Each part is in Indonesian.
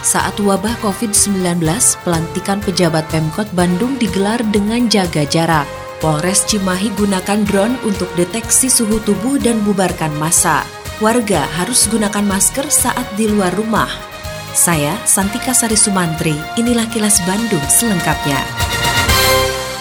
Saat wabah COVID-19, pelantikan pejabat Pemkot Bandung digelar dengan jaga jarak. Polres Cimahi gunakan drone untuk deteksi suhu tubuh dan bubarkan massa. Warga harus gunakan masker saat di luar rumah. Saya, Santika Sari Sumantri, inilah kilas Bandung selengkapnya.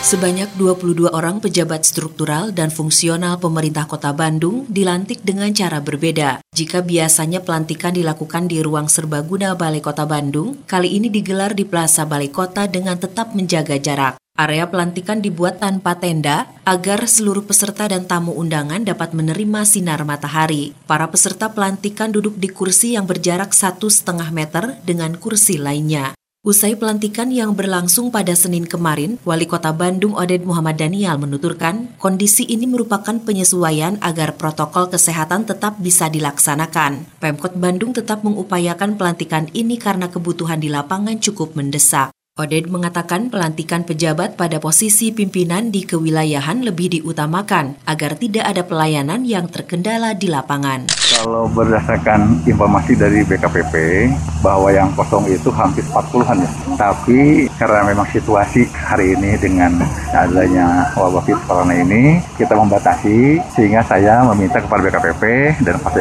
Sebanyak 22 orang pejabat struktural dan fungsional pemerintah kota Bandung dilantik dengan cara berbeda. Jika biasanya pelantikan dilakukan di ruang serbaguna Balai Kota Bandung, kali ini digelar di Plaza Balai Kota dengan tetap menjaga jarak. Area pelantikan dibuat tanpa tenda agar seluruh peserta dan tamu undangan dapat menerima sinar matahari. Para peserta pelantikan duduk di kursi yang berjarak satu setengah meter dengan kursi lainnya. Usai pelantikan yang berlangsung pada Senin kemarin, Wali Kota Bandung Oded Muhammad Daniel menuturkan kondisi ini merupakan penyesuaian agar protokol kesehatan tetap bisa dilaksanakan. Pemkot Bandung tetap mengupayakan pelantikan ini karena kebutuhan di lapangan cukup mendesak. Oded mengatakan pelantikan pejabat pada posisi pimpinan di kewilayahan lebih diutamakan agar tidak ada pelayanan yang terkendala di lapangan. Kalau berdasarkan informasi dari BKPP bahwa yang kosong itu hampir 40-an ya. Tapi karena memang situasi hari ini dengan adanya wabah virus corona ini kita membatasi sehingga saya meminta kepada BKPP dan Pak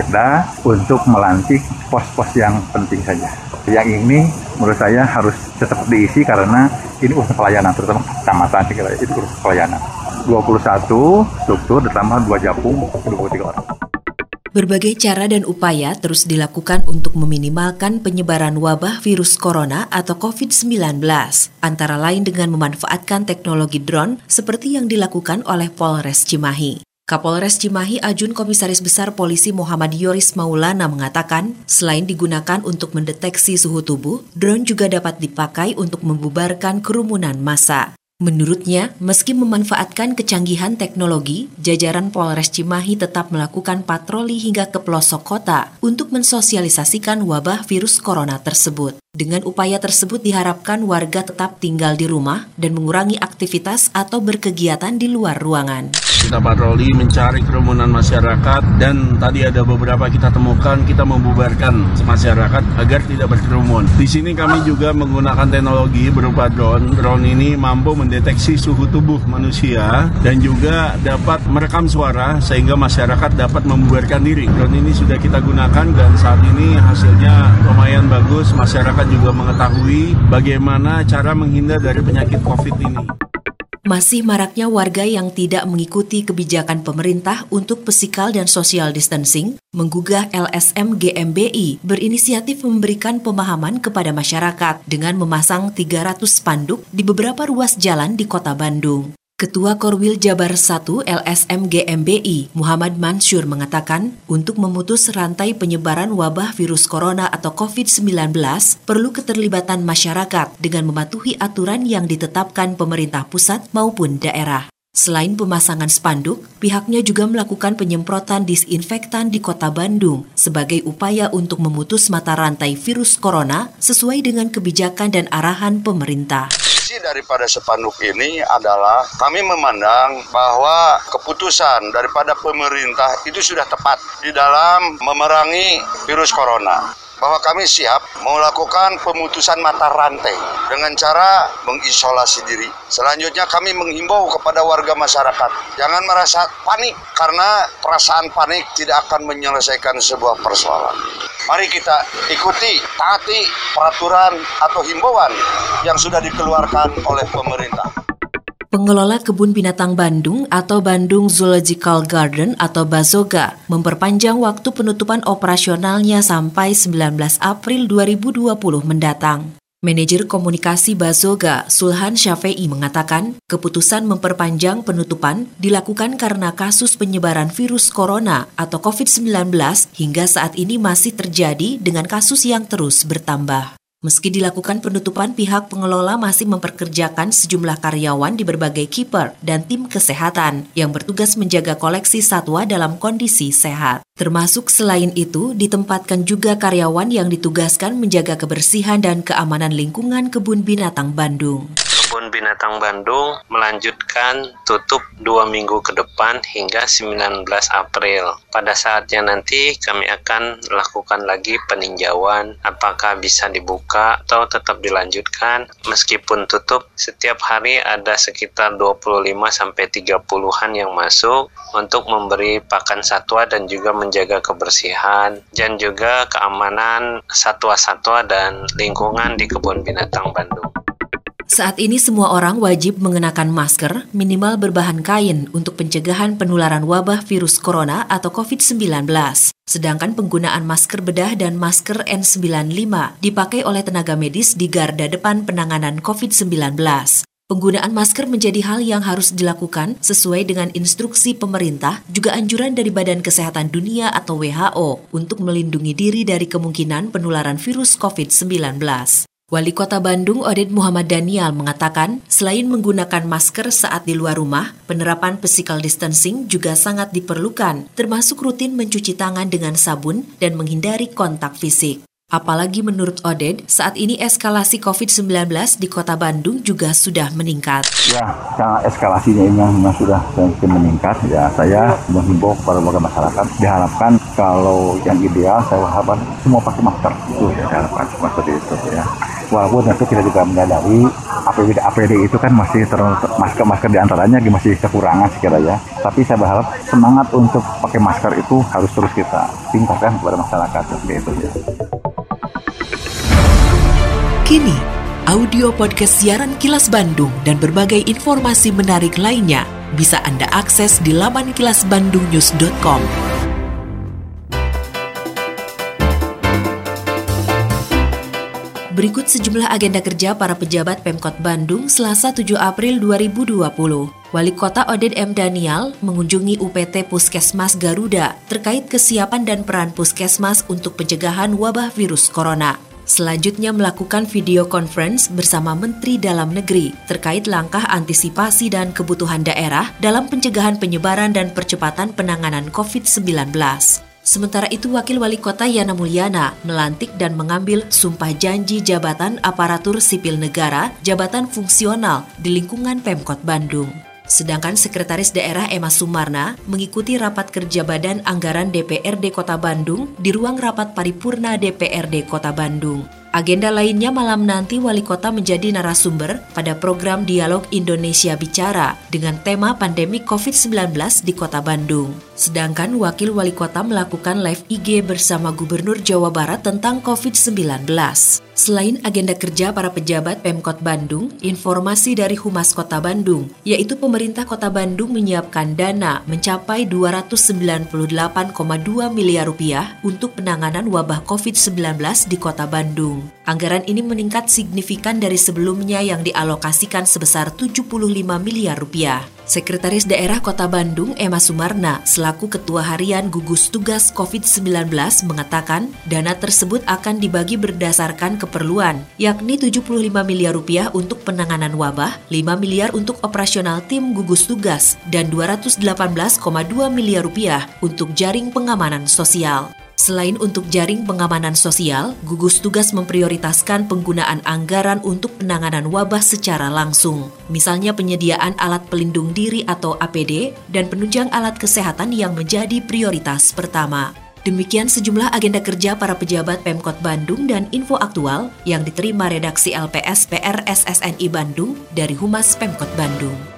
untuk melantik pos-pos yang penting saja. Yang ini menurut saya harus tetap diisi karena ini urusan pelayanan, terutama kecamatan itu urusan pelayanan. 21 struktur ditambah 2 japung 23 orang. Berbagai cara dan upaya terus dilakukan untuk meminimalkan penyebaran wabah virus corona atau COVID-19, antara lain dengan memanfaatkan teknologi drone seperti yang dilakukan oleh Polres Cimahi. Kapolres Cimahi Ajun Komisaris Besar Polisi Muhammad Yoris Maulana mengatakan, selain digunakan untuk mendeteksi suhu tubuh, drone juga dapat dipakai untuk membubarkan kerumunan massa. Menurutnya, meski memanfaatkan kecanggihan teknologi, jajaran Polres Cimahi tetap melakukan patroli hingga ke pelosok kota untuk mensosialisasikan wabah virus corona tersebut. Dengan upaya tersebut diharapkan warga tetap tinggal di rumah dan mengurangi aktivitas atau berkegiatan di luar ruangan. Kita patroli mencari kerumunan masyarakat dan tadi ada beberapa kita temukan kita membubarkan masyarakat agar tidak berkerumun. Di sini kami juga menggunakan teknologi berupa drone. Drone ini mampu mendeteksi suhu tubuh manusia dan juga dapat merekam suara sehingga masyarakat dapat membubarkan diri. Drone ini sudah kita gunakan dan saat ini hasilnya lumayan bagus. Masyarakat juga mengetahui bagaimana cara menghindar dari penyakit COVID ini. Masih maraknya warga yang tidak mengikuti kebijakan pemerintah untuk physical dan social distancing, menggugah LSM GMBI berinisiatif memberikan pemahaman kepada masyarakat dengan memasang 300 spanduk di beberapa ruas jalan di kota Bandung. Ketua Korwil Jabar 1 LSM GMBI Muhammad Mansur mengatakan, untuk memutus rantai penyebaran wabah virus corona atau COVID-19, perlu keterlibatan masyarakat dengan mematuhi aturan yang ditetapkan pemerintah pusat maupun daerah. Selain pemasangan spanduk, pihaknya juga melakukan penyemprotan disinfektan di kota Bandung sebagai upaya untuk memutus mata rantai virus corona sesuai dengan kebijakan dan arahan pemerintah daripada sepanduk ini adalah kami memandang bahwa keputusan daripada pemerintah itu sudah tepat di dalam memerangi virus corona bahwa kami siap melakukan pemutusan mata rantai dengan cara mengisolasi diri. Selanjutnya kami menghimbau kepada warga masyarakat jangan merasa panik karena perasaan panik tidak akan menyelesaikan sebuah persoalan. Mari kita ikuti, taati peraturan atau himbauan yang sudah dikeluarkan oleh pemerintah. Pengelola Kebun Binatang Bandung atau Bandung Zoological Garden atau Bazoga memperpanjang waktu penutupan operasionalnya sampai 19 April 2020 mendatang. Manajer komunikasi Bazoga, Sulhan Syafei mengatakan, keputusan memperpanjang penutupan dilakukan karena kasus penyebaran virus corona atau COVID-19 hingga saat ini masih terjadi dengan kasus yang terus bertambah. Meski dilakukan penutupan, pihak pengelola masih memperkerjakan sejumlah karyawan di berbagai keeper dan tim kesehatan yang bertugas menjaga koleksi satwa dalam kondisi sehat. Termasuk selain itu, ditempatkan juga karyawan yang ditugaskan menjaga kebersihan dan keamanan lingkungan kebun binatang Bandung. Kebun Binatang Bandung melanjutkan tutup dua minggu ke depan hingga 19 April. Pada saatnya nanti kami akan lakukan lagi peninjauan apakah bisa dibuka atau tetap dilanjutkan. Meskipun tutup, setiap hari ada sekitar 25 sampai 30-an yang masuk untuk memberi pakan satwa dan juga menjaga kebersihan dan juga keamanan satwa-satwa dan lingkungan di kebun binatang Bandung. Saat ini semua orang wajib mengenakan masker minimal berbahan kain untuk pencegahan penularan wabah virus corona atau COVID-19. Sedangkan penggunaan masker bedah dan masker N95 dipakai oleh tenaga medis di garda depan penanganan COVID-19. Penggunaan masker menjadi hal yang harus dilakukan sesuai dengan instruksi pemerintah, juga anjuran dari Badan Kesehatan Dunia atau WHO untuk melindungi diri dari kemungkinan penularan virus COVID-19. Wali Kota Bandung Oded Muhammad Daniel mengatakan, selain menggunakan masker saat di luar rumah, penerapan physical distancing juga sangat diperlukan, termasuk rutin mencuci tangan dengan sabun dan menghindari kontak fisik. Apalagi menurut Oded, saat ini eskalasi COVID-19 di kota Bandung juga sudah meningkat. Ya, karena eskalasinya ini memang sudah semakin meningkat, ya saya menghimbau kepada warga masyarakat, diharapkan kalau yang ideal saya harapkan semua pakai masker, itu saya harapkan seperti itu ya walaupun tentu kita juga menyadari APD APD itu kan masih ter, masker masker di antaranya masih kekurangan sekiranya tapi saya berharap semangat untuk pakai masker itu harus terus kita tingkatkan kepada masyarakat seperti itu ya. Kini audio podcast siaran Kilas Bandung dan berbagai informasi menarik lainnya bisa Anda akses di laman kilasbandungnews.com. Berikut sejumlah agenda kerja para pejabat Pemkot Bandung Selasa 7 April 2020. Wali Kota Oded M. Daniel mengunjungi UPT Puskesmas Garuda terkait kesiapan dan peran Puskesmas untuk pencegahan wabah virus corona. Selanjutnya melakukan video conference bersama Menteri Dalam Negeri terkait langkah antisipasi dan kebutuhan daerah dalam pencegahan penyebaran dan percepatan penanganan COVID-19. Sementara itu, Wakil Wali Kota Yana Mulyana melantik dan mengambil sumpah janji jabatan aparatur sipil negara, jabatan fungsional di lingkungan Pemkot Bandung. Sedangkan Sekretaris Daerah Emma Sumarna mengikuti rapat kerja Badan Anggaran DPRD Kota Bandung di ruang rapat paripurna DPRD Kota Bandung. Agenda lainnya malam nanti Wali Kota menjadi narasumber pada program Dialog Indonesia Bicara dengan tema pandemi COVID-19 di Kota Bandung. Sedangkan Wakil Wali Kota melakukan live IG bersama Gubernur Jawa Barat tentang COVID-19. Selain agenda kerja para pejabat Pemkot Bandung, informasi dari Humas Kota Bandung, yaitu pemerintah Kota Bandung menyiapkan dana mencapai 298,2 miliar rupiah untuk penanganan wabah COVID-19 di Kota Bandung. Anggaran ini meningkat signifikan dari sebelumnya yang dialokasikan sebesar 75 miliar rupiah. Sekretaris Daerah Kota Bandung Emma Sumarna selaku Ketua Harian Gugus Tugas COVID-19 mengatakan dana tersebut akan dibagi berdasarkan keperluan, yakni 75 miliar rupiah untuk penanganan wabah, 5 miliar untuk operasional tim gugus tugas, dan 218,2 miliar rupiah untuk jaring pengamanan sosial. Selain untuk jaring pengamanan sosial, gugus tugas memprioritaskan penggunaan anggaran untuk penanganan wabah secara langsung. Misalnya penyediaan alat pelindung diri atau APD dan penunjang alat kesehatan yang menjadi prioritas pertama. Demikian sejumlah agenda kerja para pejabat Pemkot Bandung dan info aktual yang diterima redaksi LPS PR SSNI Bandung dari Humas Pemkot Bandung.